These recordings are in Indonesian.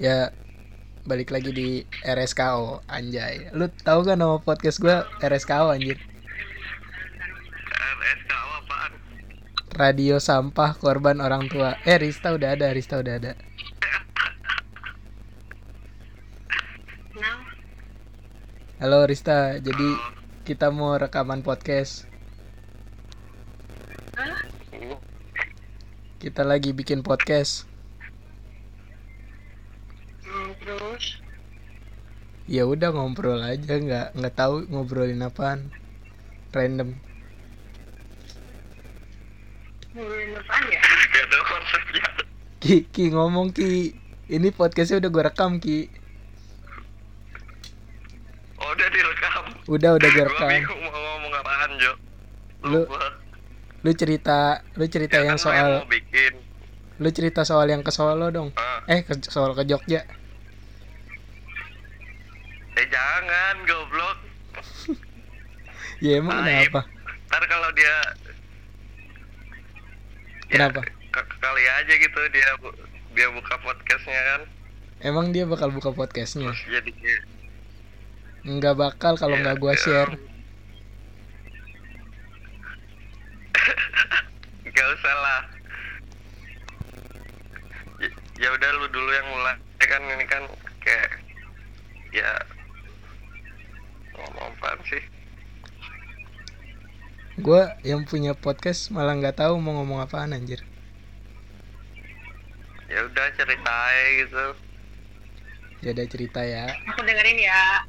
Ya balik lagi di RSKO anjay. Lu tahu kan nama podcast gua RSKO anjir? RSKO apaan? Radio Sampah Korban Orang Tua. Eh Rista udah ada, Rista udah ada. Halo Rista, jadi kita mau rekaman podcast. Kita lagi bikin podcast. Hmm, terus Ya udah ngobrol aja, nggak nggak tahu ngobrolin apaan. Random. ngobrolin apaan ya? Gak ada konsepnya. Ki, Ki ngomong Ki. Ini podcastnya udah gue rekam Ki. Oh, udah direkam. Udah udah gue rekam. bingung mau ngomong apaan, Jo. Lu-. Lu cerita, lu cerita Ya yang kan yang soal, bikin. lu cerita soal yang ke Solo dong. Ah. Eh, ke, soal ke Jogja. Eh jangan, goblok. Ya emang Aib. kenapa? Ntar kalau dia Kenapa? ya, kali aja gitu dia bu- dia buka podcastnya kan Emang dia bakal buka podcastnya? terus jadi Nggak bakal kalau Ya, nggak gua ya. share. Gak usah lah Ya- ya udah lu dulu yang mulai Ya kan ini kan kayak ya ngomong apaan sih Gua yang punya podcast malah nggak tahu mau ngomong apaan anjir. ya udah cerita gitu Ya udah cerita ya. Aku dengerin ya.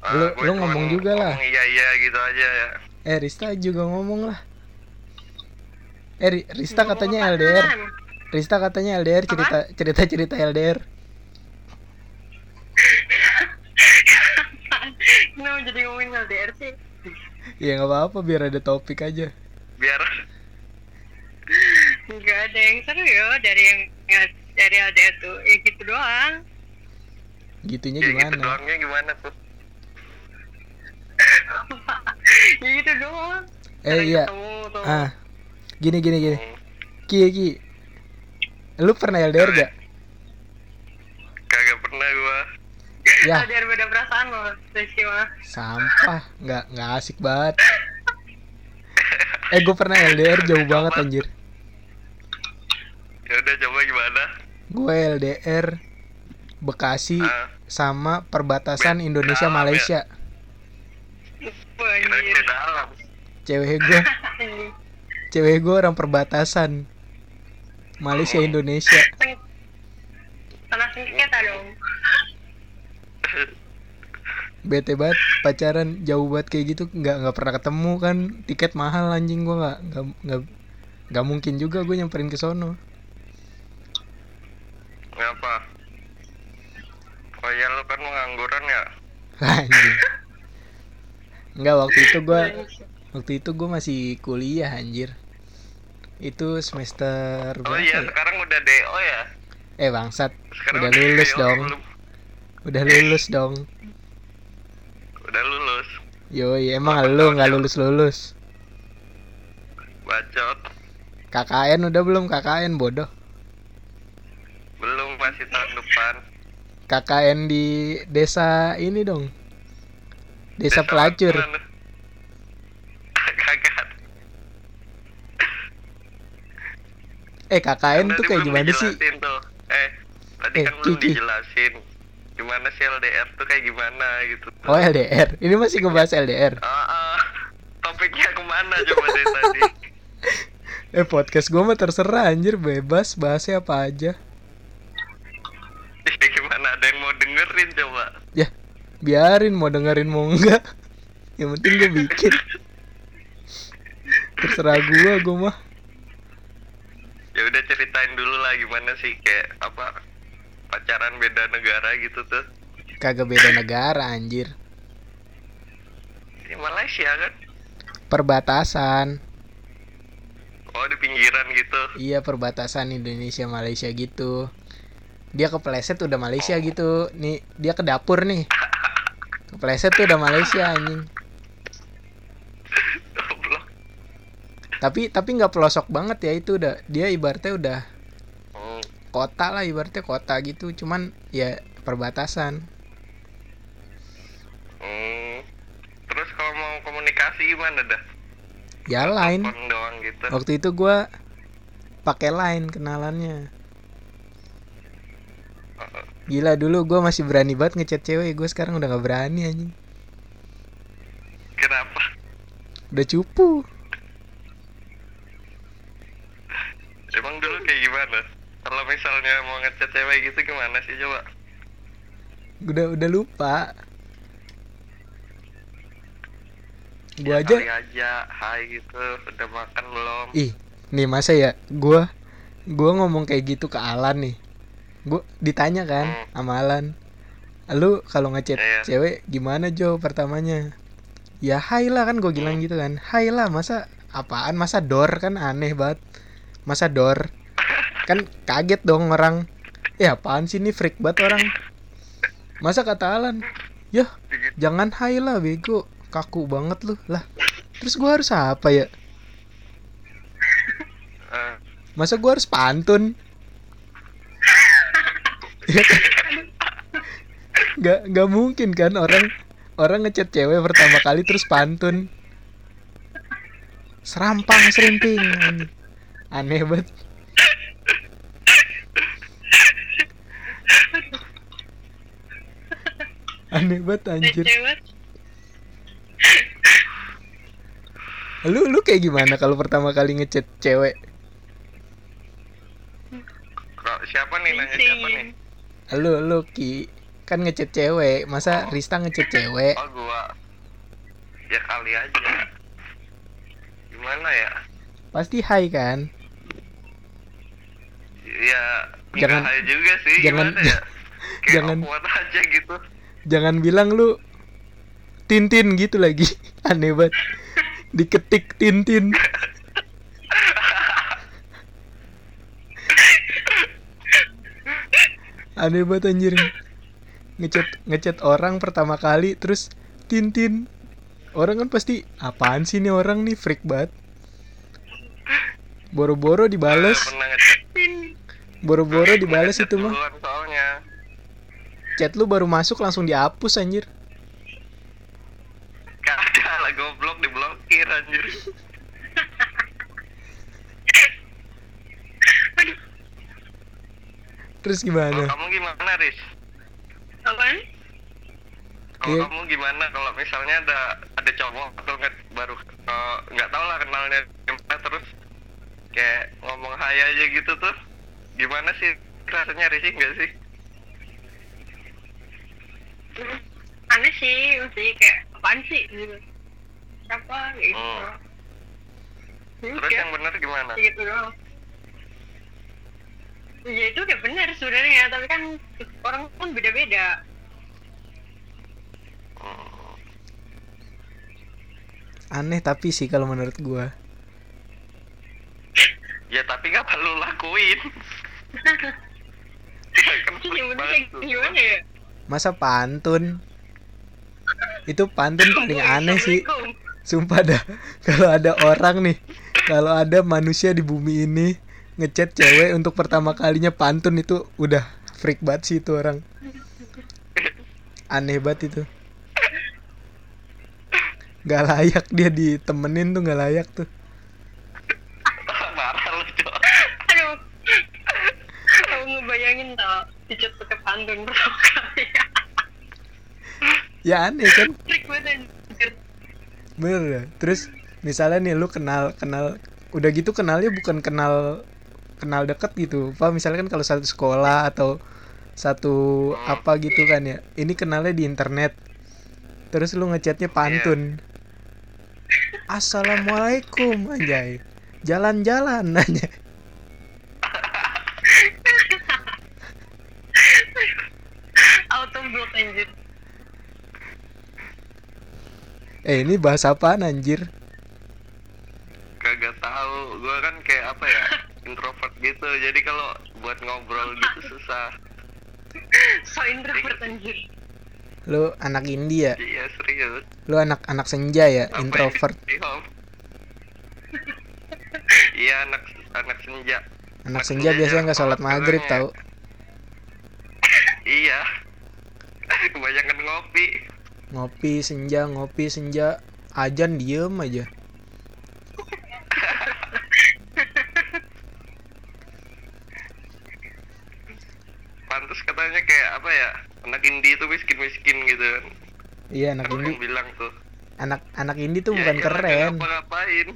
Ah, Lu- gue lu ngomong juga lah. ngomong iya iya gitu aja ya Eh Rista juga ngomong lah. Eh Ri- Rista Ngomong katanya apaan? LDR. Rista katanya LDR cerita cerita cerita LDR. Kenapa jadi ngomongin LDR sih? Ya nggak apa-apa biar ada topik aja. biar Enggak ada yang seru ya dari yang ya, dari LDR tuh. Ya gitu doang. Gitunya ya gitu gimana? doangnya gimana tuh ya gitu doang. Eh Sering iya. ketemu. Ah. Gini gini gini. Hmm, Ki Ki. Lu pernah LDR gak? kagak pernah gua Ya, LDR beda perasaan loh, Rizky mah. sampah. Nggak nggak asik banget. Eh gue pernah LDR jauh banget anjir. ya udah coba gimana Gue LDR Bekasi Ah, sama perbatasan Indonesia ya. Malaysia. Cewek gue, cewek gue orang perbatasan. Malaysia Indonesia. Seng- Tanah sengketa dong. Bete banget pacaran jauh banget kayak gitu nggak nggak pernah ketemu kan tiket mahal anjing gue nggak nggak nggak mungkin juga gue nyamperin ke sono. Ngapa oh ya lu kan pengangguran ya? Anjing. Nggak waktu itu gue waktu itu gue masih kuliah anjir. Itu semester oh iya ya? sekarang udah do ya? Eh bangsat. Sekarang udah lulus DO, dong. belum- udah lulus dong. Udah lulus. Yoi emang lu nggak lulus lulus? Bacot. KKN udah belum? KKN bodoh. Belum masih tahun depan. KKN di desa ini dong. Desa pelacur. mana? kagak. Eh KKN Kan tuh kayak gimana sih? tuh. eh tadi Eh, kan belum dijelasin gimana sih LDR tuh kayak gimana gitu? Tuh. oh LDR ini masih ngebahas LDR Ah, ah. topiknya ke mana coba dari tadi? Eh podcast gue mah terserah anjir. Bebas bahasnya apa aja. Ya gimana? Ada yang mau dengerin coba? Ya biarin. Mau dengerin mau enggak. Yang penting gue bikin. Terserah gue gue mah. Ya udah ceritain dulu lah gimana sih kayak apa pacaran beda negara gitu tuh. Kagak beda negara anjir. Di Malaysia kan? Perbatasan. Oh di pinggiran gitu. Iya perbatasan Indonesia Malaysia gitu. Dia kepleset udah Malaysia gitu. Nih dia ke dapur nih. Kepleset tuh udah Malaysia anjing. Tapi tapi nggak pelosok banget ya itu udah. Dia ibaratnya udah. Kota lah ibaratnya kota gitu cuman ya perbatasan Hmm. Terus kalau mau komunikasi gimana dah? ya lain doang gitu. waktu itu gua pakai line kenalannya gila dulu gua masih berani banget ngechat cewek gue sekarang udah nggak berani anjing Kenapa? udah cupu Emang dulu kayak gimana? Kalau misalnya mau ngechat cewek gitu gimana sih coba? udah udah lupa. Gua Ya aja. kali aja, hai gitu, udah makan belum? ih nih masa ya? Gua gua ngomong kayak gitu ke Alan nih. Gua ditanya kan Hmm. sama Alan. Lu kalau ngechat Iya. cewek gimana Jo pertamanya? Ya hai lah kan gue bilang Hmm. gitu kan. Hai lah masa apaan? Masa dor? Kan aneh banget. Masa dor kan kaget dong orang. Ya apaan sih ini? Freak banget orang. Masa kata Alan ya jangan hai lah bego. Kaku banget lu lah. Terus gua harus apa ya? Masa gua harus pantun? Kan? nggak mungkin kan orang orang ngechat cewek pertama kali terus pantun? Serampang serimping aneh banget aneh banget anjir lu lu kayak gimana kalau pertama kali ngechat cewek siapa nih nanya siapa nih? lu lu ki kan ngechat cewek masa Rista ngechat cewek Oh gua. Ya kali aja. Gimana ya? pasti hai kan Ya Jangan- jangan juga sih. jangan- gimana ya? Jangan- aja gitu. Jangan bilang lu Tintin gitu lagi. Aneh banget. Diketik Tintin. Aneh banget anjir. Ngechat ngechat orang pertama kali terus Tintin. Orang kan pasti apaan sih nih orang nih? Freak banget. Boro-boro dibales. Boro-boro dibales itu mah. Chat lu baru masuk langsung dihapus anjir Kagak lah goblok diblokir anjir. terus Kalau gimana kamu gimana, Riz? apaan Kalau Iya. kamu gimana kalau misalnya ada ada cowok atau nggak baru eh, nggak tahu lah kenalnya gimana terus kayak ngomong hai aja gitu tuh gimana sih rasanya risih nggak sih? Hmm, aneh sih mesti kayak apaan sih gitu siapa gitu Hmm. Terus kayak yang benar gimana? gitu doang ya itu udah benar sebenarnya tapi kan orang pun beda-beda Hmm. aneh tapi sih kalau menurut gua Ya tapi nggak perlu lakuin. Ya, kan kayak tuh. gimana ya masa pantun? Itu pantun paling aneh sih. Sumpah dah kalau ada orang nih kalau ada manusia di bumi ini ngechat cewek untuk pertama kalinya pantun itu udah freak banget sih itu orang. Aneh banget itu. Nggak layak dia ditemenin tuh nggak layak tuh. Marah lu aduh. Aku ngebayangin tau dicat pakai pantun kali ya aneh kan? Bener dah. terus misalnya nih lu kenal kenal udah gitu kenalnya bukan kenal kenal deket gitu. Apa misalnya kan kalau satu sekolah atau satu apa gitu kan ya. Ini kenalnya di internet. Terus lu ngechatnya pantun. Assalamualaikum anjay. Jalan-jalan aja eh ini bahas apaan anjir Kagak tahu. Gua kan kayak apa ya? introvert gitu. Jadi kalau buat ngobrol gitu susah. so introvert anjir lu anak India Iya serius. lu anak anak senja ya Apa introvert yang di home? Iya anak anak senja. Anak senja biasanya nggak sholat maghrib tau. Iya. Kebanyakan ngopi. Ngopi senja, ngopi senja. Ajan diem aja. Pantes katanya kayak apa ya? Anak indie itu miskin-miskin gitu kan. Iya anak Aku indie. bilang tuh. Anak anak indie tuh Ya bukan iyalah, keren. nggak ngapain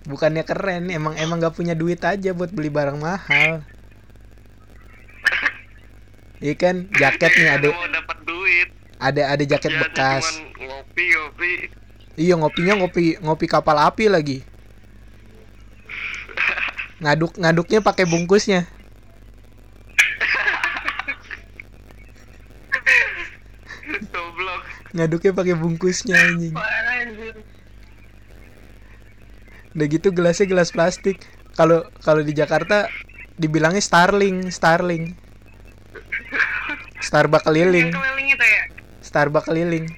Bukannya keren, emang emang nggak punya duit aja buat beli barang mahal. Iya kan, jaket nih ada mau dapat duit. Ada ada jaket Ya, bekas. ngopi ngopi. Iya ngopinya ngopi ngopi kapal api lagi. Ngaduk ngaduknya pakai bungkusnya. Goblok. Ngaduknya pakai bungkusnya anjing. Udah gitu gelasnya gelas plastik. Kalau kalau di Jakarta dibilangnya Starling, Starling. Starbucks keliling, Yang keliling itu ya. Starbucks keliling.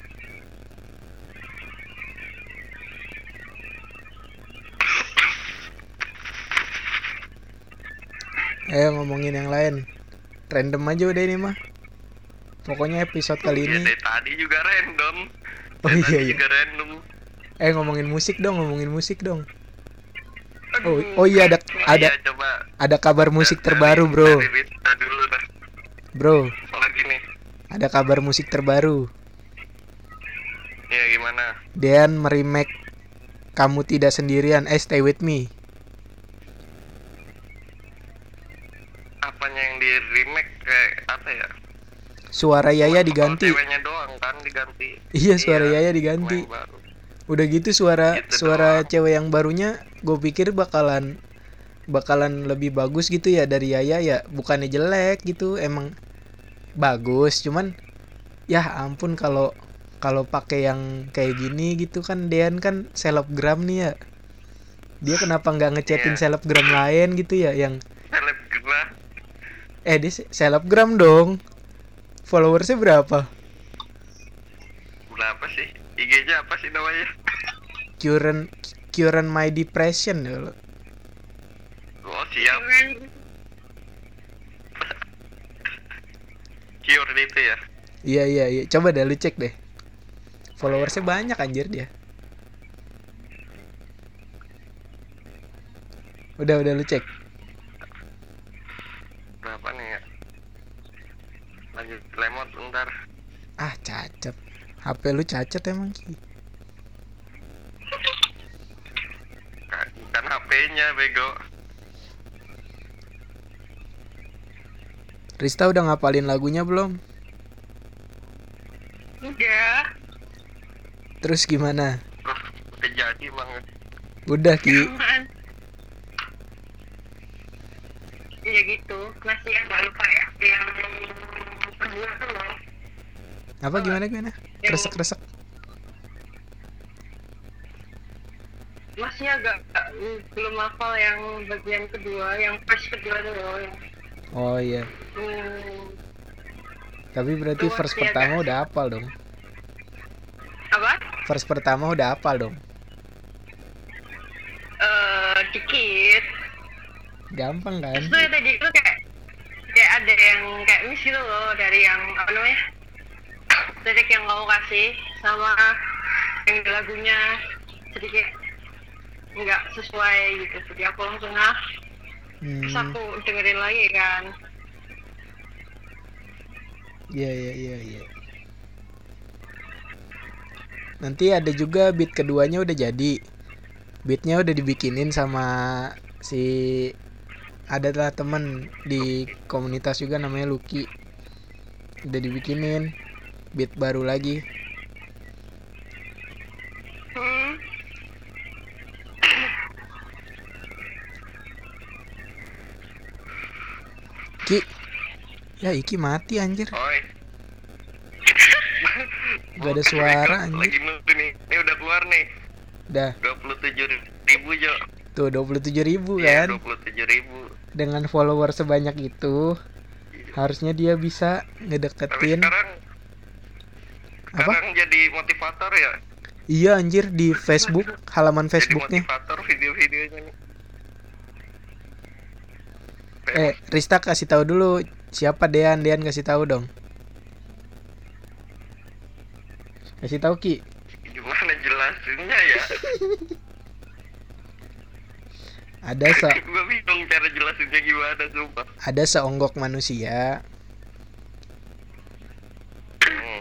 Ayo ngomongin yang lain. Random aja udah ini mah. Pokoknya episode kali Ya, ini. dari tadi juga random. Oh iya iya. juga random. Eh ngomongin musik dong, ngomongin musik dong. Oh, oh iya ada ada iya, coba ada kabar musik terbaru, Bro. Dulu. Bro, Apalagi nih. Ada kabar musik terbaru. Ya gimana? Dean meremake Kamu Tidak Sendirian, eh Stay With Me. Apanya yang di remake kayak apa ya? Suara Yaya Cuma diganti. Doang kan diganti. Iya, suara Yaya diganti. Udah gitu suara Gitu suara doang. cewek yang barunya gue pikir bakalan bakalan lebih bagus gitu ya dari Yaya ya. Bukannya jelek gitu, emang bagus, cuman ya ampun kalau kalau pakai yang kayak gini gitu kan Dean kan selebgram nih ya. Dia kenapa nggak ngechatin Iya. selebgram lain gitu ya yang Selebgram eh dia se- selebgram dong. Followersnya berapa? berapa sih? IG-nya apa sih namanya? Current current my depression ya. lo. Oh siap, Keren. cure itu ya. Iya iya iya. Coba deh lu cek deh. Followersnya banyak anjir dia. Udah udah lu cek. Berapa nih ya? Lanjut lemot bentar. Ah cacat. HP lu cacat emang Ki. Kan HP-nya bego. Rista udah ngapalin lagunya belum? Udah. Terus gimana? Terus udah jadi banget. Udah Ki. Aman. Ya gitu. Masih yang gak lupa ya. Yang kedua tuh loh. Apa gimana gimana? Kresek kresek. Masih agak belum hafal yang bagian kedua, yang verse kedua tuh loh. Yang, Oh iya. hmm, Tapi berarti Luas verse pertama guys. udah hafal dong. apa? Verse pertama udah hafal dong. Eh dikit. Gampang kan? Terus tuh tadi itu kayak kayak ada yang kayak miss gitu loh dari yang apa namanya lirik yang kamu kasih sama yang lagunya jadi kayak nggak sesuai gitu jadi aku langsung ah terus Hmm. aku dengerin lagi kan Iya iya iya iya. Nanti ada juga beat keduanya udah jadi. Beatnya udah dibikinin sama si ada lah temen di komunitas juga namanya Lucky. Udah dibikinin beat baru lagi. Ya Iki mati anjir. Oi. Gak ada suara Lagi anjir. nunggu nih. Ini udah keluar nih. Udah. 27 ribu Jo. Tuh 27 ribu Iya, kan. 27 ribu. Dengan follower sebanyak itu harusnya dia bisa Tapi ngedeketin sekarang apa? sekarang jadi motivator ya. Iya anjir di Facebook halaman Jadi Facebooknya. motivator video-videonya nih. Eh, Rista kasih tahu dulu siapa Dean. Dean kasih tahu dong. Kasih tahu Ki. gimana jelasinnya ya Ada se gue bingung cara jelasinnya gimana sumpah ada seonggok manusia. hmm.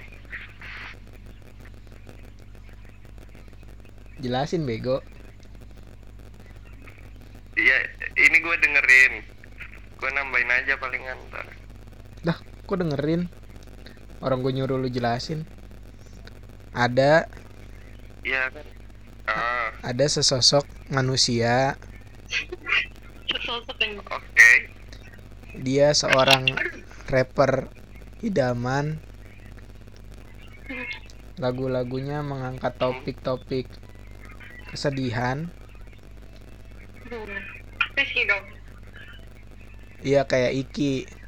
Jelasin bego. iya ini gue dengerin gue nambahin aja palingan ntar Lah, kok dengerin? Orang gue nyuruh lu jelasin. Ada iya kan ah ada sesosok manusia. sesosok yang oke Dia seorang rapper idaman. Lagu-lagunya mengangkat topik-topik kesedihan. Iya kayak Iki.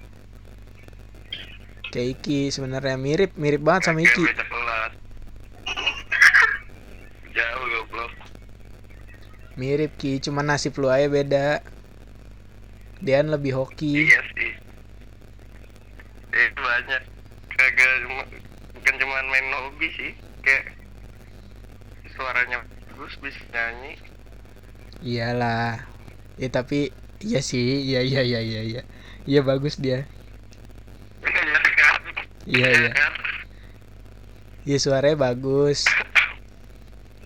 Kayak Iki sebenarnya mirip mirip banget sama Iki. kelas jauh goblok Mirip Ki, cuma nasib lu aja beda. Dean lebih hoki. iya sih eh banyak kagak cuma bukan cuma main hobi sih kayak suaranya bagus bisa nyanyi Iyalah. Ya tapi iya sih, iya iya iya iya iya. Iya bagus dia. Iya? Iya iya. kan? Iya suaranya bagus.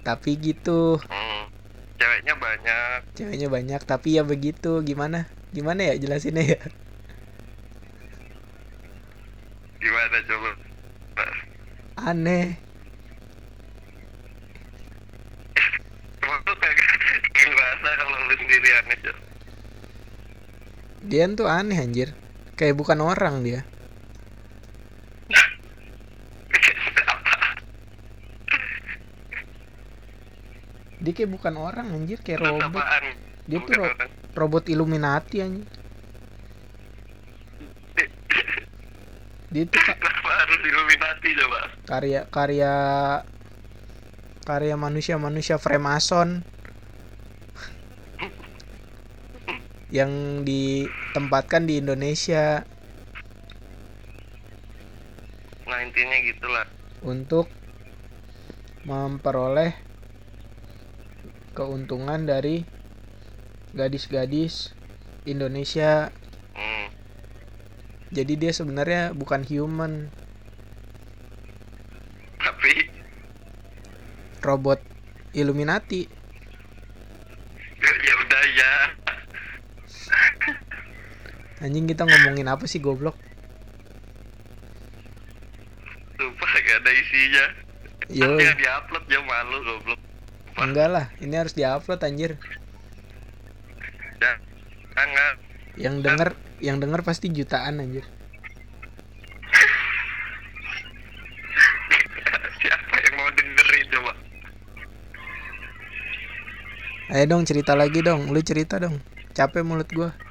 Tapi gitu, Hmm. Ceweknya banyak. ceweknya banyak tapi ya begitu. Gimana? Gimana ya jelasinnya ya? Gimana coba? Aneh. Dean tuh aneh anjir. Kayak bukan orang dia. Dia kayak bukan orang anjir, kayak Terus robot. apaan? Dia tuh ro- orang. robot Illuminati anjir. Dia tuh Kenapa harus Illuminati coba? karya karya karya manusia-manusia Freemason yang ditempatkan di Indonesia Nah intinya gitulah. untuk memperoleh keuntungan dari gadis-gadis Indonesia. Jadi dia sebenarnya bukan human, Tapi robot Illuminati. ya ya udah ya. Anjing kita ngomongin apa sih goblok? Sumpah gak ada isinya. Yo, Nanti yang diupload ya malu goblok. Enggak lah, ini harus diupload anjir. Ya, jangan. Yang denger yang denger pasti jutaan anjir. Siapa yang mau dengerin coba? Ayo dong cerita lagi dong, lu cerita dong. Capek mulut gua.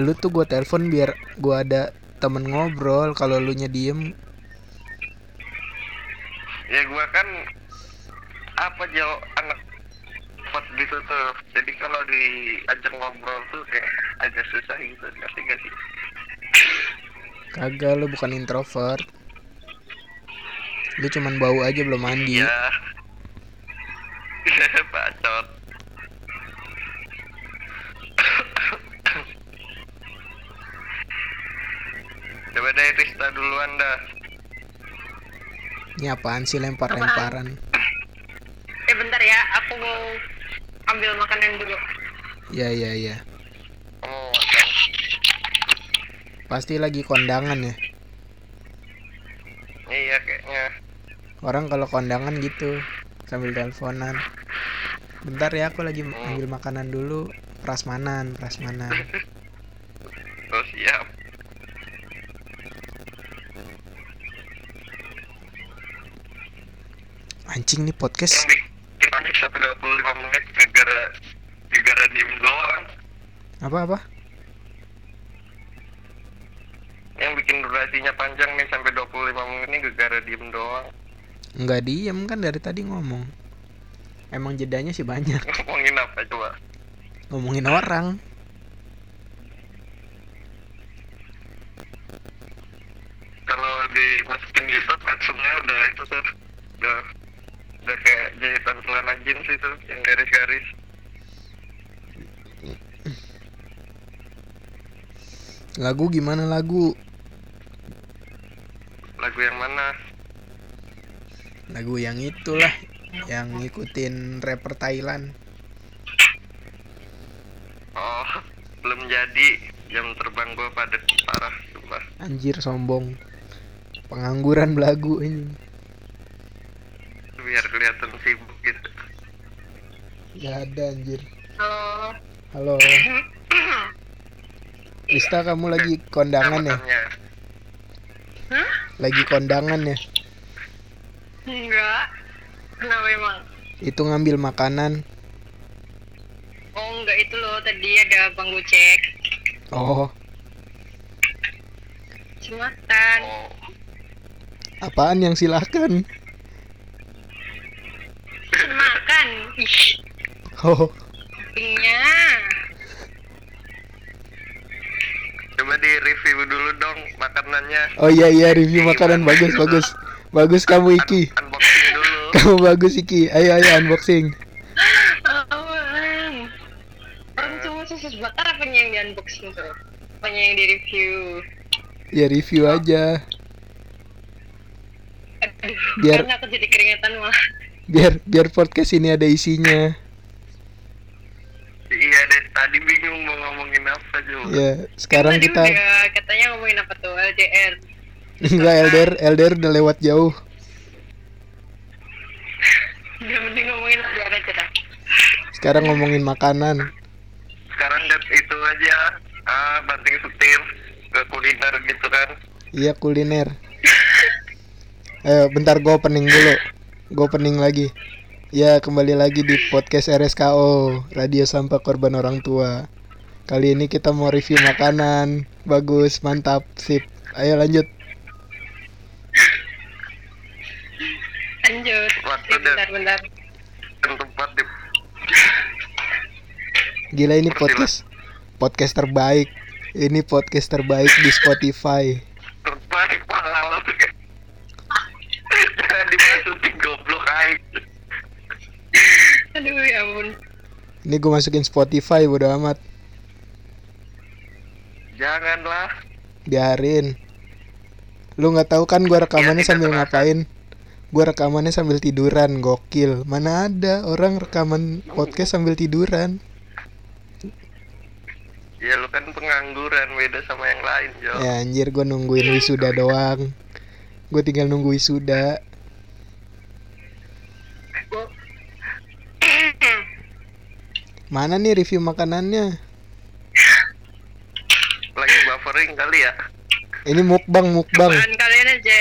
Lu tuh gua telepon biar gua ada temen ngobrol kalau lu nya diem ya gua kan apa jauh anak pot gitu tuh. Jadi kalau diajak ngobrol tuh kayak agak susah gitu. Ngerti gak sih? kagak lu bukan introvert lu cuman bau aja belum mandi Iya. Bacot. Coba deh Rista duluan dah. ini apaan sih lempar-lemparan? Eh bentar ya aku mau ambil makanan dulu. Ya ya ya Oh, pasti lagi kondangan ya? Iya kayaknya. orang kalau kondangan gitu sambil teleponan. Bentar ya aku lagi ambil makanan dulu. Prasmanan prasmanan. Oh siap. Anjing nih podcast panik sampai 25 menit gara-gara gara diem doang. apa apa Yang bikin durasinya panjang nih sampai 25 menit ini gara-gara diem doang. Nggak diem kan dari tadi ngomong. Emang jedanya sih banyak. ngomongin apa coba Ngomongin orang. kalau dimasukin gitu captionnya udah itu tuh udah udah kayak jahitan celana jeans itu yang garis-garis Lagu gimana lagu? lagu yang mana Lagu yang itulah yang ngikutin rapper Thailand. oh belum jadi jam terbang gua padat parah sumpah Anjir sombong. Pengangguran belagu ini. biar kelihatan sibuk gitu Ya ada anjir. Halo. Halo. Ista kamu lagi kondangan ya? Hah? Lagi kondangan ya? Enggak. Kenapa emang? Itu ngambil makanan. Oh enggak itu loh tadi ada bang Gojek. Oh, Jumatan. oh apaan yang silakan? Makan. Oh, kupingnya. coba di review dulu dong makanannya oh iya iya review makanan bagus bagus. Bagus kamu Iki. Un- unboxing dulu Kamu bagus Iki. Ayo ayo unboxing. Orang cuma susus bakar apanya yang di unboxing tuh? Apanya yang di review? Ya review aja. Aduh, Biar- aku jadi keringetan malah. Biar biar podcast ini ada isinya. Iya tadi bingung mau ngomongin apa coba Ya, sekarang Tadi kita udah katanya ngomongin apa tuh LDR. enggak LDR LDR udah lewat jauh. Udah mending ngomongin LDR aja dah. Sekarang ngomongin makanan. sekarang lihat itu aja ah banting setir ke kuliner gitu kan Iya kuliner. Ayo bentar gue opening dulu. Gue opening lagi. Ya kembali lagi di podcast RSKO Radio Sampah Korban Orang Tua. Kali ini kita mau review makanan. Bagus, mantap, sip. Ayo lanjut. Lanjut. Waktu deh. bentar, bentar. dan tempat di Gila ini podcast podcast terbaik. Ini podcast terbaik di Spotify. terbaik kayak jangan dimasukin goblok aja Aduh ya ampun. Ini gue masukin Spotify bodo amat. janganlah Biarin. Lu nggak tahu kan gua rekamannya tidak sambil terasa. ngapain? Gua rekamannya sambil tiduran, gokil. Mana ada orang rekaman podcast sambil tiduran? ya lu kan pengangguran beda sama yang lain Jo Ya anjir gua nungguin wisuda doang. Gue tinggal nunggu wisuda. Mana nih review makanannya? lagi buffering kali ya Ini mukbang mukbang, Apaan kalian aja.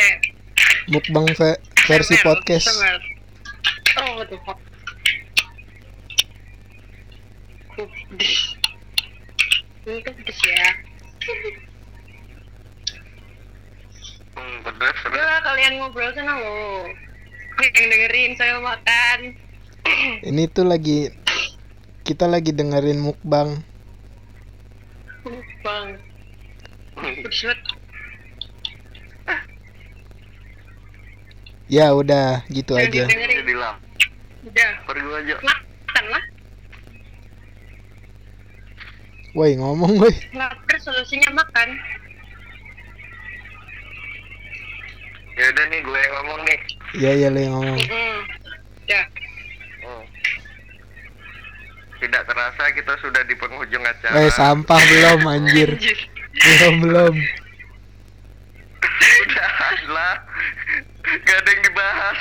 mukbang ve- versi Sabar, podcast. sabar. Oh, what the fuck. Pedes. Ini kan pedes ya. hmm, pedas Udah kalian ngobrol sana lo. Yang dengerin saya makan. Ini tuh lagi kita lagi dengerin mukbang. Bang, pedes banget. Ya udah gitu Jangan aja. lah Udah, pergi aja makan lah. Woi ngomong woi. Lapar solusinya makan. ya udah nih gue yang ngomong nih Iya iya lo yang ngomong. Udah. Hmm. Tidak terasa kita sudah di penghujung acara Eh sampah belum anjir. Anjir. Belum belum. udah lah gak ada yang dibahas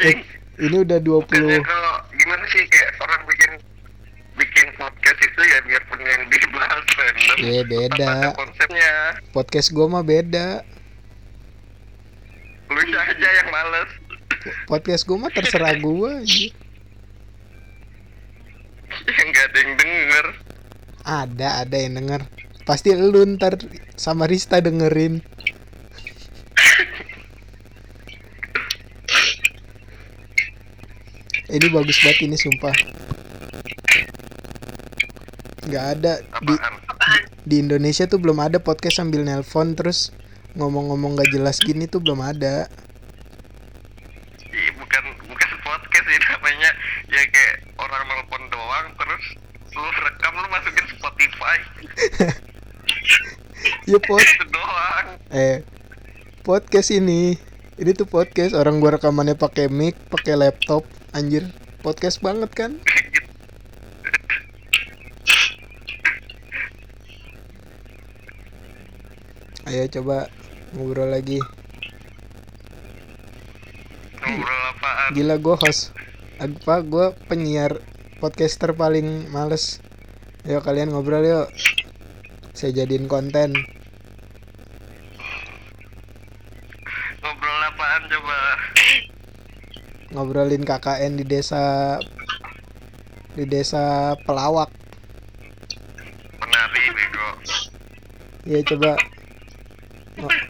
Eh, ini udah 20 Bukannya kalau gimana sih kayak orang bikin bikin podcast itu ya biarpun yang dibahas random Iya, beda. konsepnya podcast gua mah beda. lu aja yang males Podcast gua mah terserah gua anjir yang gak ada yang denger. Ada ada yang denger. Pasti lu ntar sama Rista dengerin. Ini bagus banget ini sumpah. Nggak ada. Di, di Indonesia tuh belum ada podcast sambil nelpon terus ngomong-ngomong gak jelas gini tuh belum ada. ya pod doang. Eh podcast ini ini tuh podcast orang gua rekamannya pakai mic pakai laptop. Anjir podcast banget kan? Ayo coba ngobrol lagi. Ngobrol apaan? Gila gue host. Apa gue penyiar podcaster paling males. Ayo kalian ngobrol yuk. Saya jadiin konten ngobrol apaan coba ngobrolin KKN di desa di desa Pelawak. Penari bego. Ya coba. Ngo-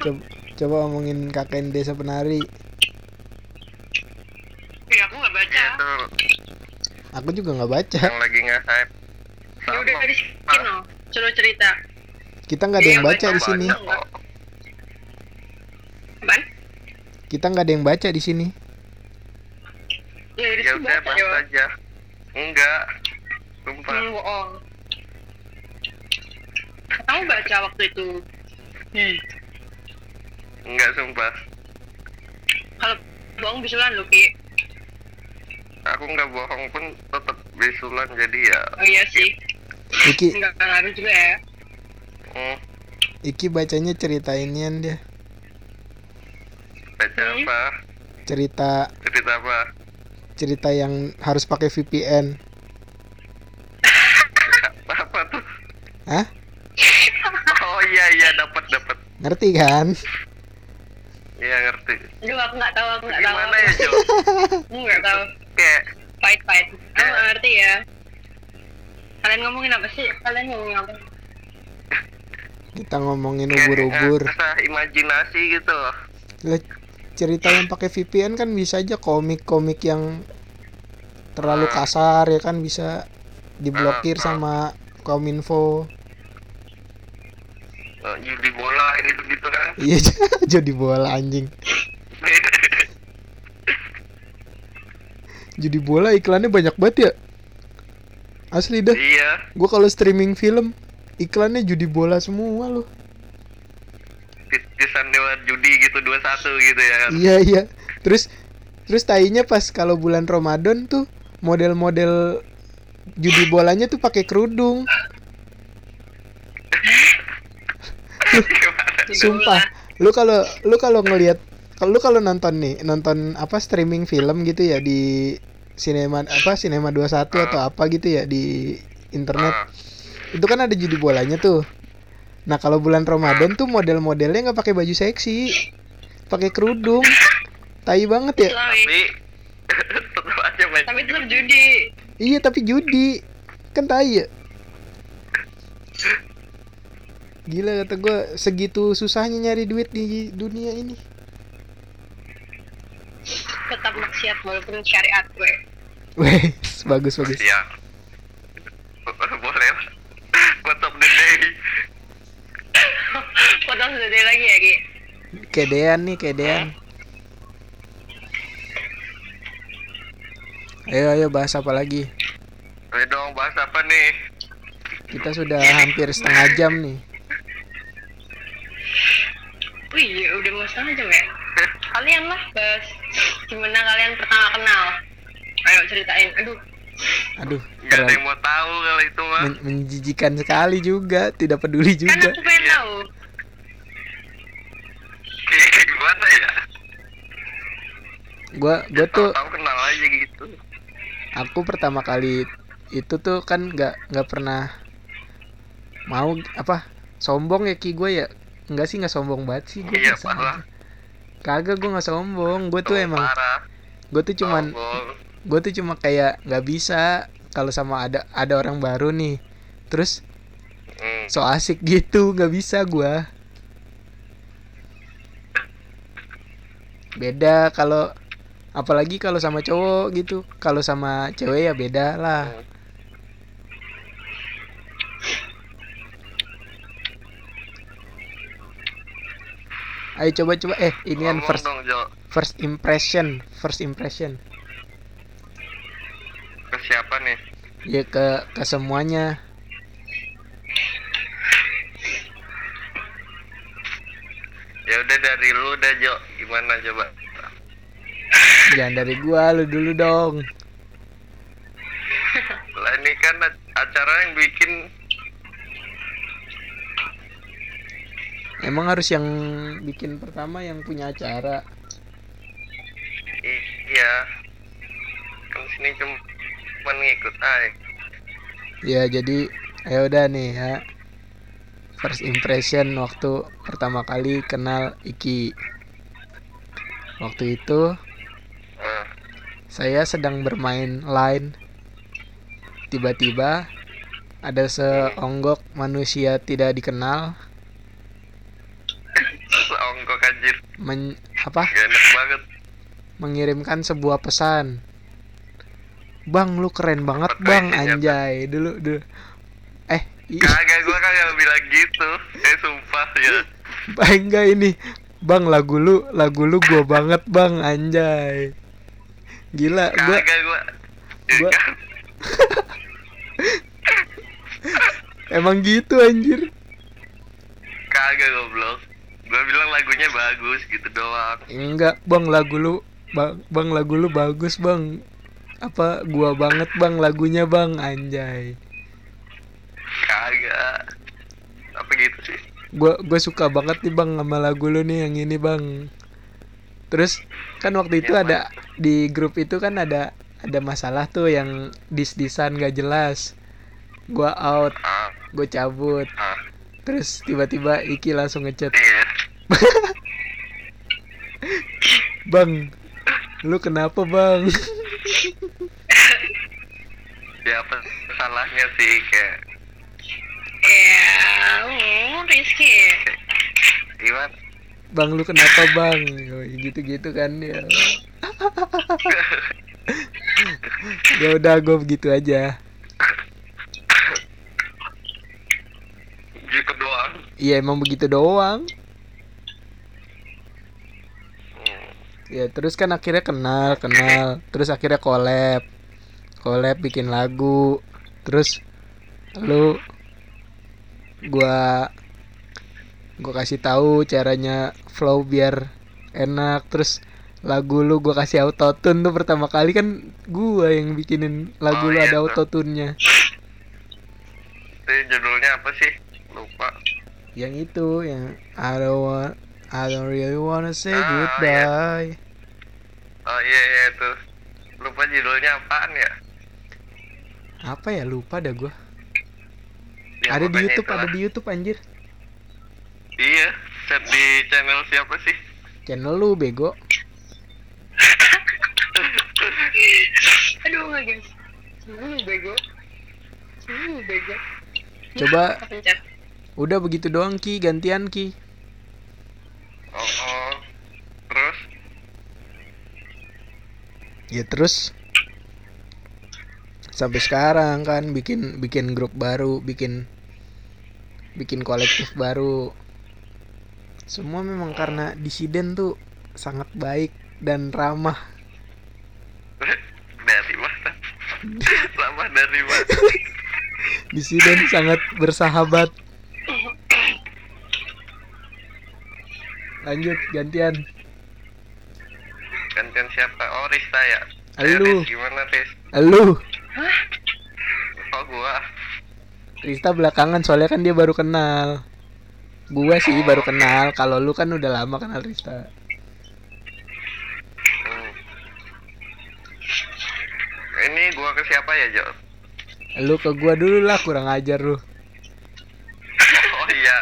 coba coba omongin KKN desa penari. Ya aku nggak baca. ya tuh. Aku juga nggak baca. Yang lagi nge-hype. Ya udah loh. Suruh cerita. kita nggak ada yang baca di sini. kita nggak ada yang baca di sini Ya dari ya udah baca bahas ya. aja enggak sumpah Hmm, bohong. Kamu baca waktu itu. Hmm. enggak sumpah Kalau bohong bisulan lu Ki. aku nggak bohong pun tetap bisulan jadi ya Oh iya sih. Iki Enggak ngaruh juga ya. hmm, Iki bacanya cerita inian dia baca Hmm. apa cerita cerita apa cerita yang harus pakai VPN apa, tuh Hah? oh iya iya dapat dapat ngerti kan iya ngerti Aduh aku nggak tahu, aku nggak tahu. gimana ya Jo Aku nggak tahu. kayak Fight fight. Aku nggak ngerti ya. Kalian ngomongin apa sih? Kalian ngomongin apa? kita ngomongin kayak ubur-ubur ngasah imajinasi gitu loh cerita yang pakai VPN kan bisa aja komik-komik yang terlalu kasar ya kan bisa diblokir Ah, ah. sama Kominfo. Eh, judi bola gitu gitu kan Iya jadi bola anjing. Jadi bola iklannya banyak banget ya. Asli dah. iya Gua kalau streaming film iklannya judi bola semua loh. Titisan dewa judi gitu 21 gitu ya kan Iya iya. Terus terus tainya pas kalau bulan Ramadan tuh model-model judi bolanya tuh pakai kerudung. Sumpah. Lu kalau lu kalau ngelihat kalau lu kalau nonton nih, nonton apa streaming film gitu ya di sinema apa sinema 21 atau apa gitu ya di internet. Ah, Itu kan ada judi bolanya tuh. Nah, kalau bulan Ramadan tuh model-modelnya nggak pakai baju seksi. Pakai kerudung. Tai banget ya. Tapi tetap aja main Tapi tetap judi. Iya, tapi judi. Kan tai ya. Gila kata gue segitu susahnya nyari duit di dunia ini. Tetap maksiat walaupun syariat gue. Weh, bagus bagus. ya boleh of the day Potong sudah lagi ya Ki. Kedean nih, kedean. Ayo ayo bahas apa lagi? Ayo dong bahas apa nih Kita sudah hampir setengah jam nih. Wih, udah mau setengah jam ya? Kalian lah bahas gimana kalian pertama kenal. Ayo ceritain. Aduh, Aduh, nggak ada terlalu yang mau tahu kalau itu mah men- menjijikan sekali juga, tidak peduli kan juga. aku pengen tahu. gimana ya? Gua gua tuh tahu kenal aja gitu. Aku pertama kali itu tuh kan nggak nggak pernah mau apa sombong ya ki gue ya? Nggak sih nggak sombong banget sih gue Iya, kagak gue nggak sombong gue tuh Oh, emang gue tuh cuman Sombong. Gue tuh cuma kayak nggak bisa kalau sama ada ada orang baru nih. Terus Hmm. so asik gitu nggak bisa gue beda kalau apalagi kalau sama cowok gitu. Kalau sama cewek ya beda lah. Hmm. ayo coba coba eh ini kan Ngomong first first impression first impression ke siapa nih? Ya ke ke semuanya. Ya udah dari lu udah Jo. Gimana coba? Jangan dari gua lu dulu dong. Lah ini kan acara yang bikin. Emang harus yang bikin pertama yang punya acara? Iya. Kan sini cuma cuma ngikut ay ya jadi ya udah nih ya. First impression waktu pertama kali kenal Iki. Waktu itu Eh, saya sedang bermain line. Tiba-tiba ada seonggok manusia tidak dikenal. Onggok anjir. Men- apa? Gak enak banget. Mengirimkan sebuah pesan Bang lu keren banget Apa bang anjay. Dulu dulu. Eh kagak gua kagak bilang gitu. Eh sumpah ya. Bang enggak ini. Bang lagu lu lagu lu gua banget bang anjay. Gila gua kagak gua. Ya gua- kan? emang gitu anjir. Kagak goblok. Gua bilang lagunya bagus gitu doang. Enggak bang lagu lu bang, bang lagu lu bagus bang Apa gua banget bang? Lagunya bang. Anjay. Kagak. Apa gitu sih? Gua gue suka banget nih bang sama lagu lu nih yang ini bang. Terus kan waktu itu Yang ada di grup itu kan ada ada masalah tuh yang dis-disan gak jelas. Gua out, ah. gue cabut. Ah. Terus tiba-tiba Iki langsung ngechat. Iya. Bang, lu kenapa bang? ya apa salahnya sih kayak ya oh Rizky gimana Bang lu kenapa bang? Yoi, Gitu-gitu kan ya. ya udah gue begitu aja. gitu doang Iya emang begitu doang. Ya terus kan akhirnya kenal, kenal. Terus akhirnya collab. Collab bikin lagu. Terus lu gua gua kasih tahu caranya flow biar enak. Terus lagu lu gua kasih autotune tuh pertama kali kan gua yang bikinin lagu Oh, lu iya ada autotune-nya. itu judulnya apa sih lupa Yang itu yang I don't want I don't really wanna say Ah, goodbye. Oh iya iya itu lupa judulnya apaan ya Apa ya lupa dah gua. Ya, ada di YouTube, itulah. ada di YouTube anjir. iya set di channel siapa sih Channel lu bego. aduh nggak guys hmm, bego hmm, bego Coba udah begitu doang Ki, gantian Ki. oh, oh. terus Ya terus sampai sekarang kan bikin bikin grup baru, bikin bikin kolektif baru. Semua memang karena disiden tuh sangat baik dan ramah. dari mana lama dari mana Disiden sangat bersahabat. Lanjut gantian. Gantian siapa? Oh Rista ya? Halo. Gimana Riz Lu, oh gua. Rista belakangan soalnya kan dia baru kenal. Gua sih baru kenal, kalau lu kan udah lama kenal Rista. Hmm. ini gua ke siapa ya Jo? Lu ke gua dulu lah, kurang ajar lu. oh iya.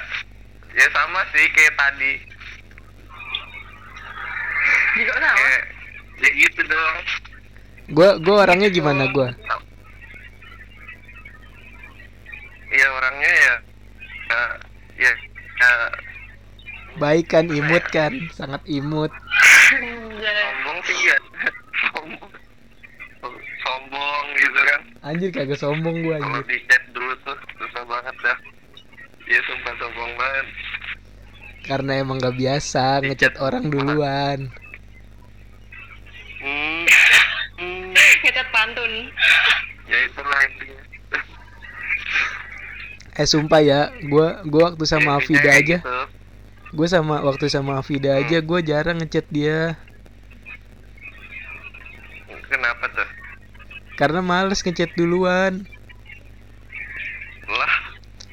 Ya sama sih kayak tadi juga? Ya gitu dong. Gua gua orangnya gimana gua? Iya orangnya ya ya ya, ya. baik kan imut ya? kan? Sangat imut. Sombong sih ya sombong. Sombong gitu kan. Anjir kagak sombong gua anjir. kalau di chat dulu tuh susah banget dah. Dia sumpah sombong banget. Karena emang gak biasa ngechat orang duluan hmm, hmm. ngecat pantun ya itulah intinya Eh sumpah ya, gua gua waktu sama Afida aja, gitu. gua sama waktu sama Afida aja gua jarang ngechat dia kenapa tuh karena males ngechat duluan. lah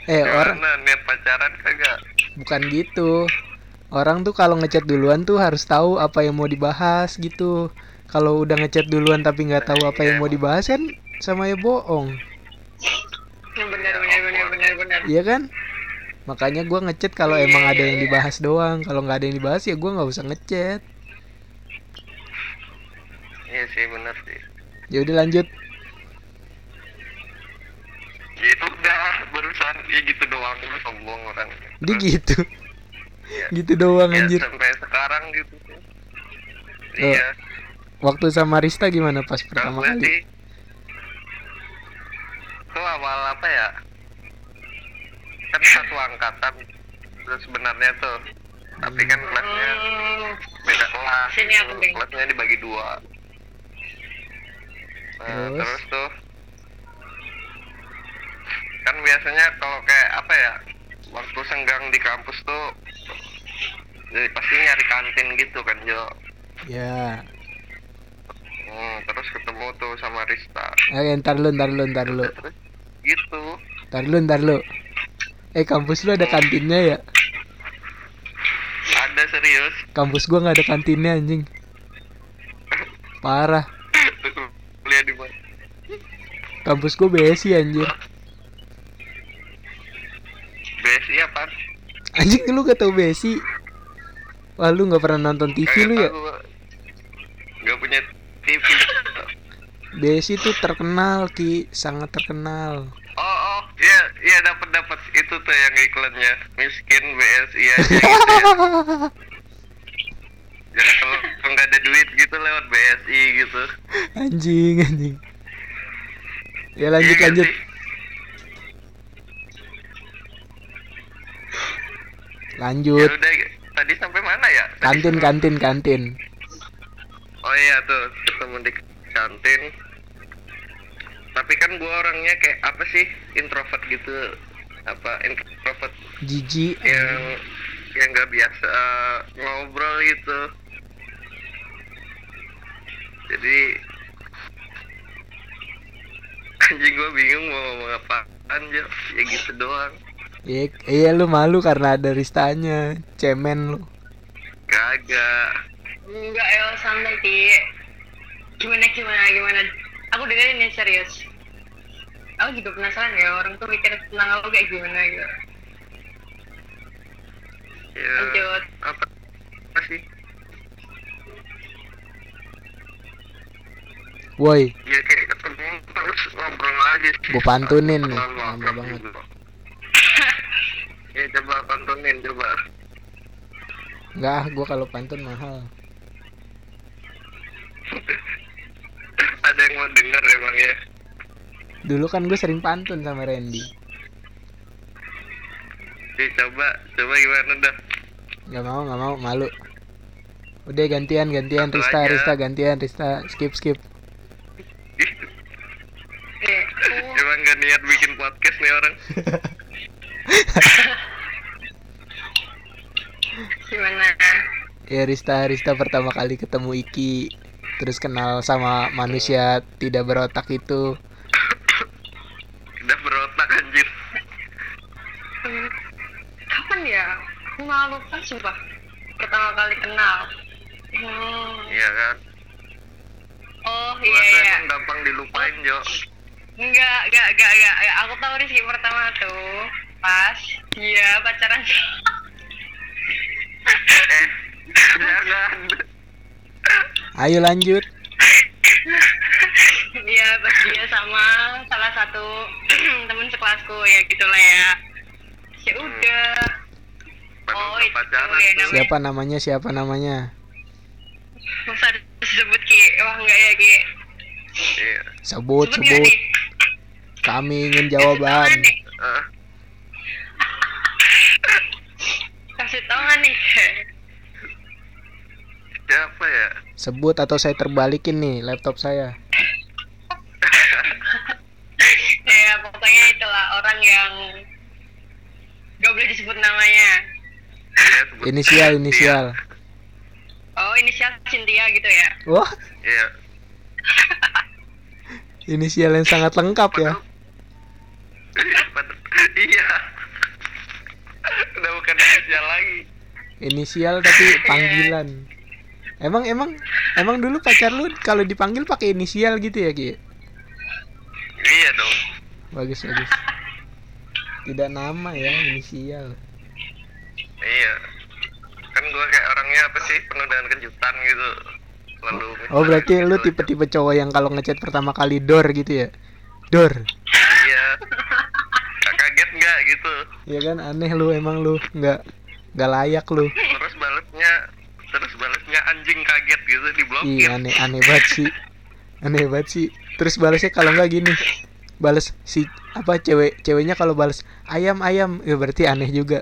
Eh orang gimana niat pacaran kagak bukan gitu. Orang tuh kalau ngechat duluan tuh harus tahu apa yang mau dibahas gitu. Kalau udah ngechat duluan tapi nggak tahu apa yang mau dibahas kan sama ya bohong. yang benar benar benar benar benar Iya kan? Makanya gua ngechat kalau Iya, emang ada iya, yang iya. dibahas doang. Kalau nggak ada yang dibahas ya gua nggak usah ngechat. iya sih bener sih Ya udah lanjut. ya itu udah barusan ya gitu doang lu sombong orang Dia gitu. gitu doang ya, anjir. sampai sekarang gitu Oh, iya Waktu sama Rista gimana pas pertama gue kali? sih. Itu awal apa ya? Kan satu angkatan terus sebenarnya tuh. Tapi kan kelasnya beda kelas. Sini aku kelasnya dibagi dua. Nah, Terus? terus tuh. Kan biasanya kalau kayak apa ya waktu senggang di kampus tuh jadi pasti nyari kantin gitu kan Jo. Ya. Hmm, terus ketemu tuh sama Rista Eh, ntar lu, ntar lu, ntar lu. terus gitu Ntar lu, ntar lu. Eh, kampus lu ada kantinnya ya? ada serius Kampus gua nggak ada kantinnya anjing. Parah. kuliah di mana Kampus gua BSI anjir. BSI apa Anjing lu gak tau BSI? Wah lu nggak pernah nonton TV lu ya? Gak punya TV. BSI tuh terkenal ki, sangat terkenal. Oh oh, iya iya dapat dapat itu tuh yang iklannya miskin BSI aja gitu ya. Jadi kalau nggak ada duit gitu lewat BSI gitu. anjing anjing. Ya lanjut Iya lanjut. sih? Ya Lanjut. udah tadi sampai mana ya? Tadi Kantin sampai- kantin kantin. Oh iya tuh ketemu di kantin. Tapi kan gua orangnya kayak apa sih introvert gitu apa introvert Jiji. yang yang nggak biasa uh, ngobrol gitu jadi anjing gue bingung mau ngomong apaan Jo ya gitu doang Iya, iya lu malu karena ada Ristanya. Cemen lu. kagak enggak ya santai ki gimana gimana gimana? Aku dengerin ya serius. Aku juga penasaran ya orang tuh mikir tentang aku kayak gimana gitu. Ya lanjut. Apa, apa sih? Woi, ya kayak ketemu terus ngobrol aja sih. Gua pantunin. Nih, lama banget. ya coba pantunin coba. Enggak gua kalau pantun mahal. Ada yang mau denger emang ya Dulu kan gue sering pantun sama Randy. Jadi coba coba gimana dah Gak mau, gak mau, malu. Udah gantian, gantian Satu Rista, aja. Rista gantian, Rista skip skip. Oke, Emang gak niat bikin podcast nih orang gimana Ya Rista, Rista pertama kali ketemu Iki, terus kenal sama manusia tidak berotak itu. Udah berotak anjir. Kapan ya? Aku malah lupa sumpah. Pertama kali kenal. Hmm. Iya kan? Oh iya iya. emang gampang dilupain Jo. Enggak enggak enggak enggak enggak. aku tahu Rizky pertama tuh. Pas dia pacaran Eh Jangan Ayo lanjut. Iya, dia sama salah satu temen sekelasku ya gitulah ya. Ya udah. Padahal Oh, udah itu pacaran ya, namanya- Siapa namanya? Siapa namanya? Masa disebut Ki? Wah enggak ya Ki. Iya Sebut, Sebut sebut. nih? Kami ingin jawaban. Kasih tahu nih? Eh, Kasih tahu nggak nih? Siapa ya Sebut atau saya terbalikin nih laptop saya. ya pokoknya itulah orang yang gak boleh disebut namanya. Iya, sebut Inisial, Cynthia. inisial. Oh inisial Cynthia gitu ya? Wah, iya inisial yang sangat lengkap ya. Iya udah bukan inisial lagi Inisial tapi panggilan. Emang emang emang dulu pacar lu kalau dipanggil pakai inisial gitu ya, Ki? iya dong Bagus bagus. Tidak nama ya, inisial. iya kan gua kayak orangnya apa sih penuh dengan kejutan gitu lalu Oh, berarti lu tipe-tipe cowok yang kalau ngechat pertama kali dor gitu ya? Dor. iya Gak kaget nggak gitu Ya kan aneh lu emang lu nggak nggak layak lu. terus balasnya terus balasnya anjing kaget gitu diblokir aneh aneh banget sih. Aneh banget sih. Terus balasnya kalau nggak gini. Balas si apa cewek ceweknya kalau balas ayam ayam ya berarti aneh juga.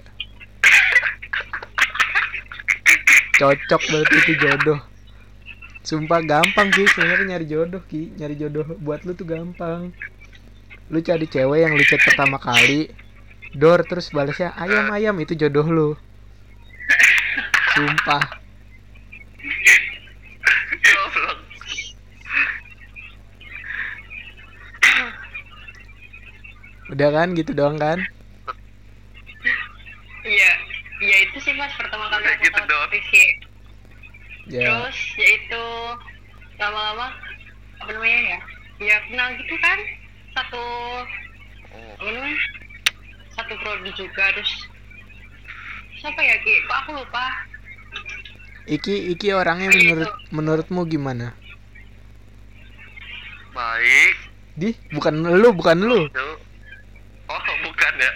Cocok berarti itu jodoh. Sumpah gampang sih sebenarnya nyari jodoh ki, nyari jodoh buat lu tuh gampang. Lu cari cewek yang lu chat pertama kali, dor terus balasnya ayam ayam itu jodoh lu. Sumpah. Udah kan gitu doang kan? Iya, iya itu sih pas pertama kali Udah aku gitu tahu. Rizky. Ya. Terus yaitu lama-lama apa namanya ya? Ya kenal gitu kan satu oh. apa namanya? Satu prodi juga terus siapa ya Ki? Kok aku lupa? Iki Iki orangnya Kayak menurut menurutmu gimana? baik Di, bukan lu, bukan lu oh bukan ya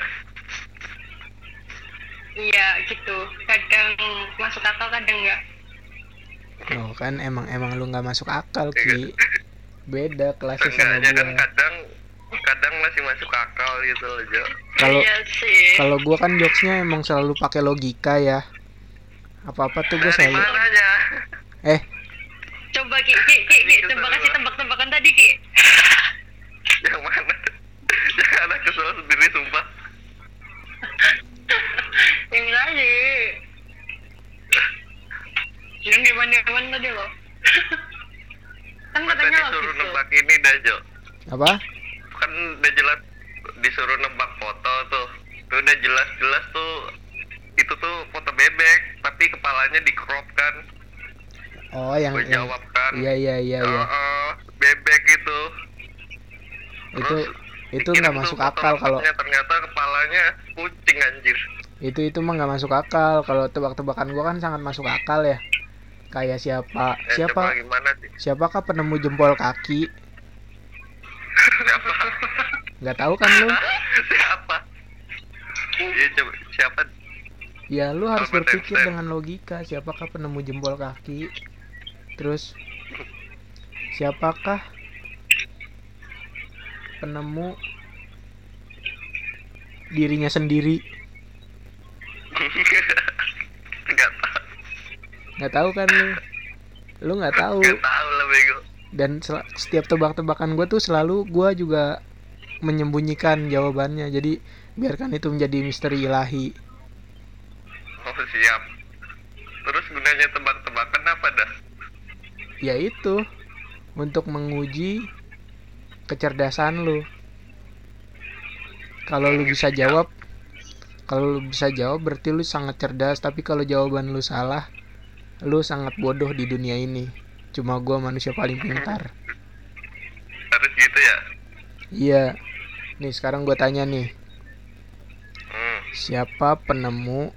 Iya gitu. Kadang masuk akal kadang enggak. Oh, kan emang emang lu nggak masuk akal, Ki. Beda kelasnya sama kan gua. kadang kadang masih masuk akal gitu loh Jo Kalau iya sih. kalau gua kan jokesnya emang selalu pakai logika ya. Apa-apa tuh gua dari selalu mananya eh Coba Ki, Ki, Ki, Ki, Gitu, coba coba. kasih tebak-tebakan tadi Ki. yang mana jangan ada kesel sendiri sumpah Yang tadi. Yang gimana-gimana tadi loh. kan katanya disuruh logis tuh. nebak ini dah Jo apa? kan udah jelas disuruh nebak foto tuh tuh udah jelas-jelas tuh itu tuh foto bebek tapi kepalanya di crop kan Oh, yang, gue jawab kan Iya iya iya iya. "Heeh, bebek itu Itu Terus itu dikirim nggak masuk akal kalau ternyata kepalanya kucing anjir itu itu mah nggak masuk akal. Kalau tebak-tebakan gua kan sangat masuk akal ya. Kayak siapa ya, coba siapa gimana sih? siapakah penemu jempol kaki? Nggak tahu kan lu? Siapa? Iya coba siapa? Ya lu harus Albert berpikir Einstein. dengan logika. Siapakah penemu jempol kaki? Terus siapakah penemu dirinya sendiri nggak tahu. Nggak tahu kan lu? Lu nggak tahu nggak tahu. lah bego. Dan setiap tebak-tebakan gue tuh selalu gue juga menyembunyikan jawabannya. Jadi biarkan itu menjadi misteri ilahi. Oh siap. Terus gunanya tebak-tebakan apa dah? Yaitu untuk menguji kecerdasan lu. Kalau lu bisa jawab kalau lu bisa jawab berarti lu sangat cerdas. Tapi kalau jawaban lu salah lu sangat bodoh di dunia ini. Cuma gua manusia paling pintar. Harus gitu ya? Iya. Nih sekarang gua tanya nih. Hmm. siapa penemu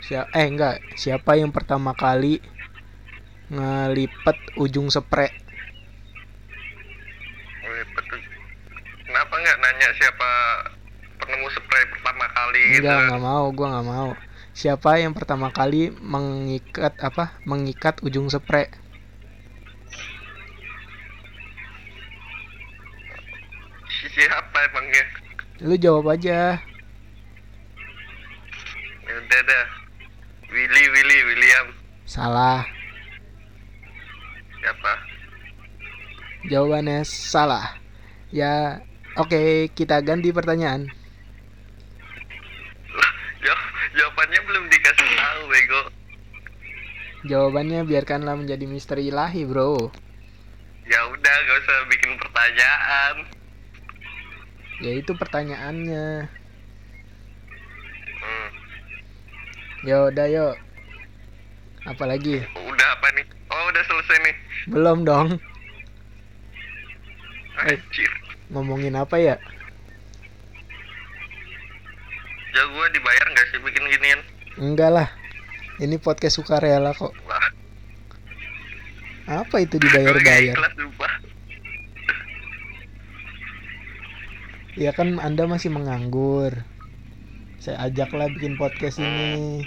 Sia eh enggak. Siapa yang pertama kali ngelipet ujung spray betul. kenapa nggak nanya siapa penemu spray pertama kali gitu enggak nggak mau gua nggak mau siapa yang pertama kali mengikat apa mengikat ujung spray Si- siapa emangnya Lu jawab aja. ya udah dah Willy Willy William Salah. siapa Jawabannya salah. Ya, oke, kita ganti pertanyaan. Lah, jaw- jawabannya belum dikasih tahu bego Jawabannya biarkanlah menjadi misteri ilahi, Bro. ya udah gak usah bikin pertanyaan Ya itu pertanyaannya. hmm. Yo, udah yuk. Apalagi? udah apa nih oh udah selesai nih Belum dong. Eh. anjir Ngomongin apa ya? ya gua dibayar nggak sih bikin ginian Enggak lah. Ini podcast sukarela kok. Apa itu dibayar-bayar? Ya kan Anda masih menganggur. Saya ajaklah bikin podcast ini.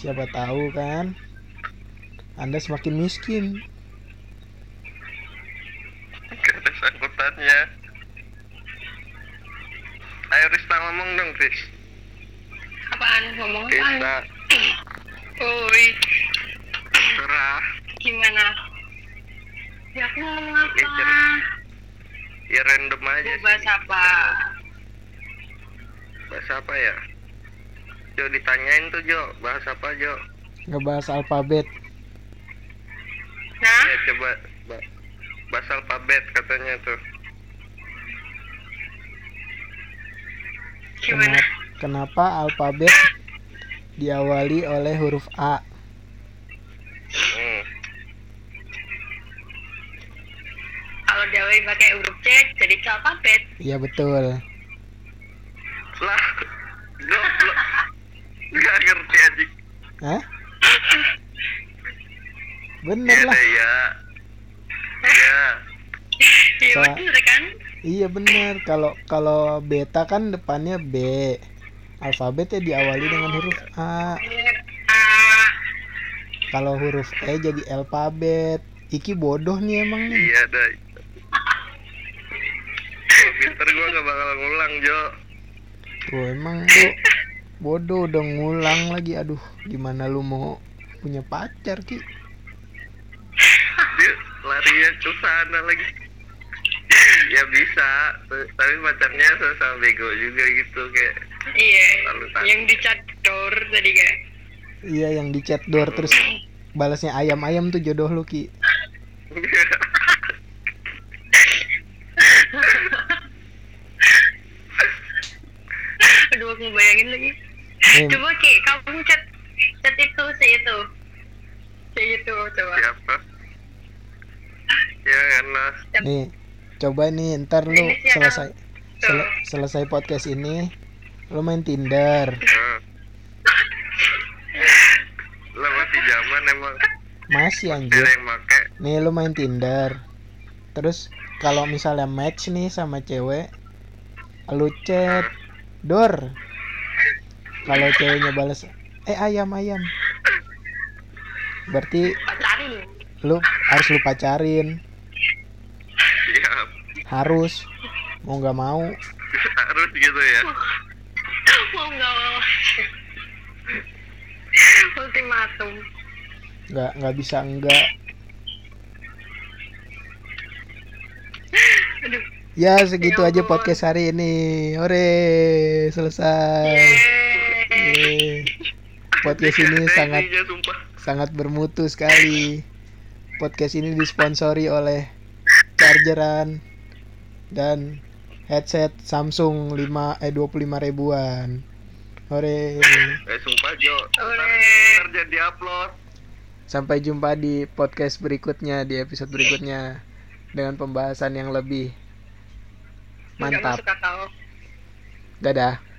Siapa tahu kan? Anda semakin miskin. gak ada sangkutannya ayo Rista ngomong dong Riz Apaan? Ngomong apaan? Rista Oi, serah gimana? Ya aku mau ngomong Ya, apa? cerita. ya random aja Mau bahas sih apa? bahas apa ya Jo ditanyain tuh Jo bahas apa Jo Ngebahas alfabet. Nah, ya coba ba- bahas alfabet katanya tuh gimana? Kenapa, kenapa alfabet diawali oleh huruf A? hmm. Kalau diawali pakai huruf C, jadi alfabet. Iya betul. lah goblok nggak ngerti aja Hah? Bener ya lah. deh ya ya Iya Salah. bener kan? Iya bener. Kalau kalau beta kan depannya B. Alfabetnya diawali dengan huruf A. Kalau huruf E jadi alfabet. Iki bodoh nih emang nih. iya Kalau pinter gua gak bakal ngulang Jo Tuh emang lu bodoh udah ngulang lagi. Aduh, gimana lu mau punya pacar ki? dia larinya ke sana lagi ya bisa tapi pacarnya sama bego juga gitu kayak iya. Lalu tak- Yang dicador tadi kan? Iya yang di chat door terus balasnya ayam-ayam tuh jodoh lu ki. Aduh, aku ngebayangin lagi. Eh, Coba Ki, kamu chat chat itu si itu. Si itu coba. siapa ya enak nih coba nih ntar lu selesai sele- selesai podcast ini lu main Tinder. Lah masih zaman emang Masih anjir. Nih lu main Tinder. Terus kalau misalnya match nih sama cewek, lu chat dor. Kalau ceweknya balas eh ayam ayam. Berarti Pacarin. lu harus lu pacarin, siap harus mau nggak mau. harus gitu ya Mau nggak mau. Ultimatum. nggak nggak bisa enggak. Aduh. Ya segitu Ya aja podcast hari ini. Ore selesai. Yeay. Yeay. Podcast ini sangat sangat bermutu sekali. Podcast ini disponsori oleh chargeran dan headset Samsung 5 eh 25 ribuan. Hore. eh sumpah Jo ntar, jadi upload Sampai jumpa di podcast berikutnya di episode berikutnya dengan pembahasan yang lebih mantap. Dadah.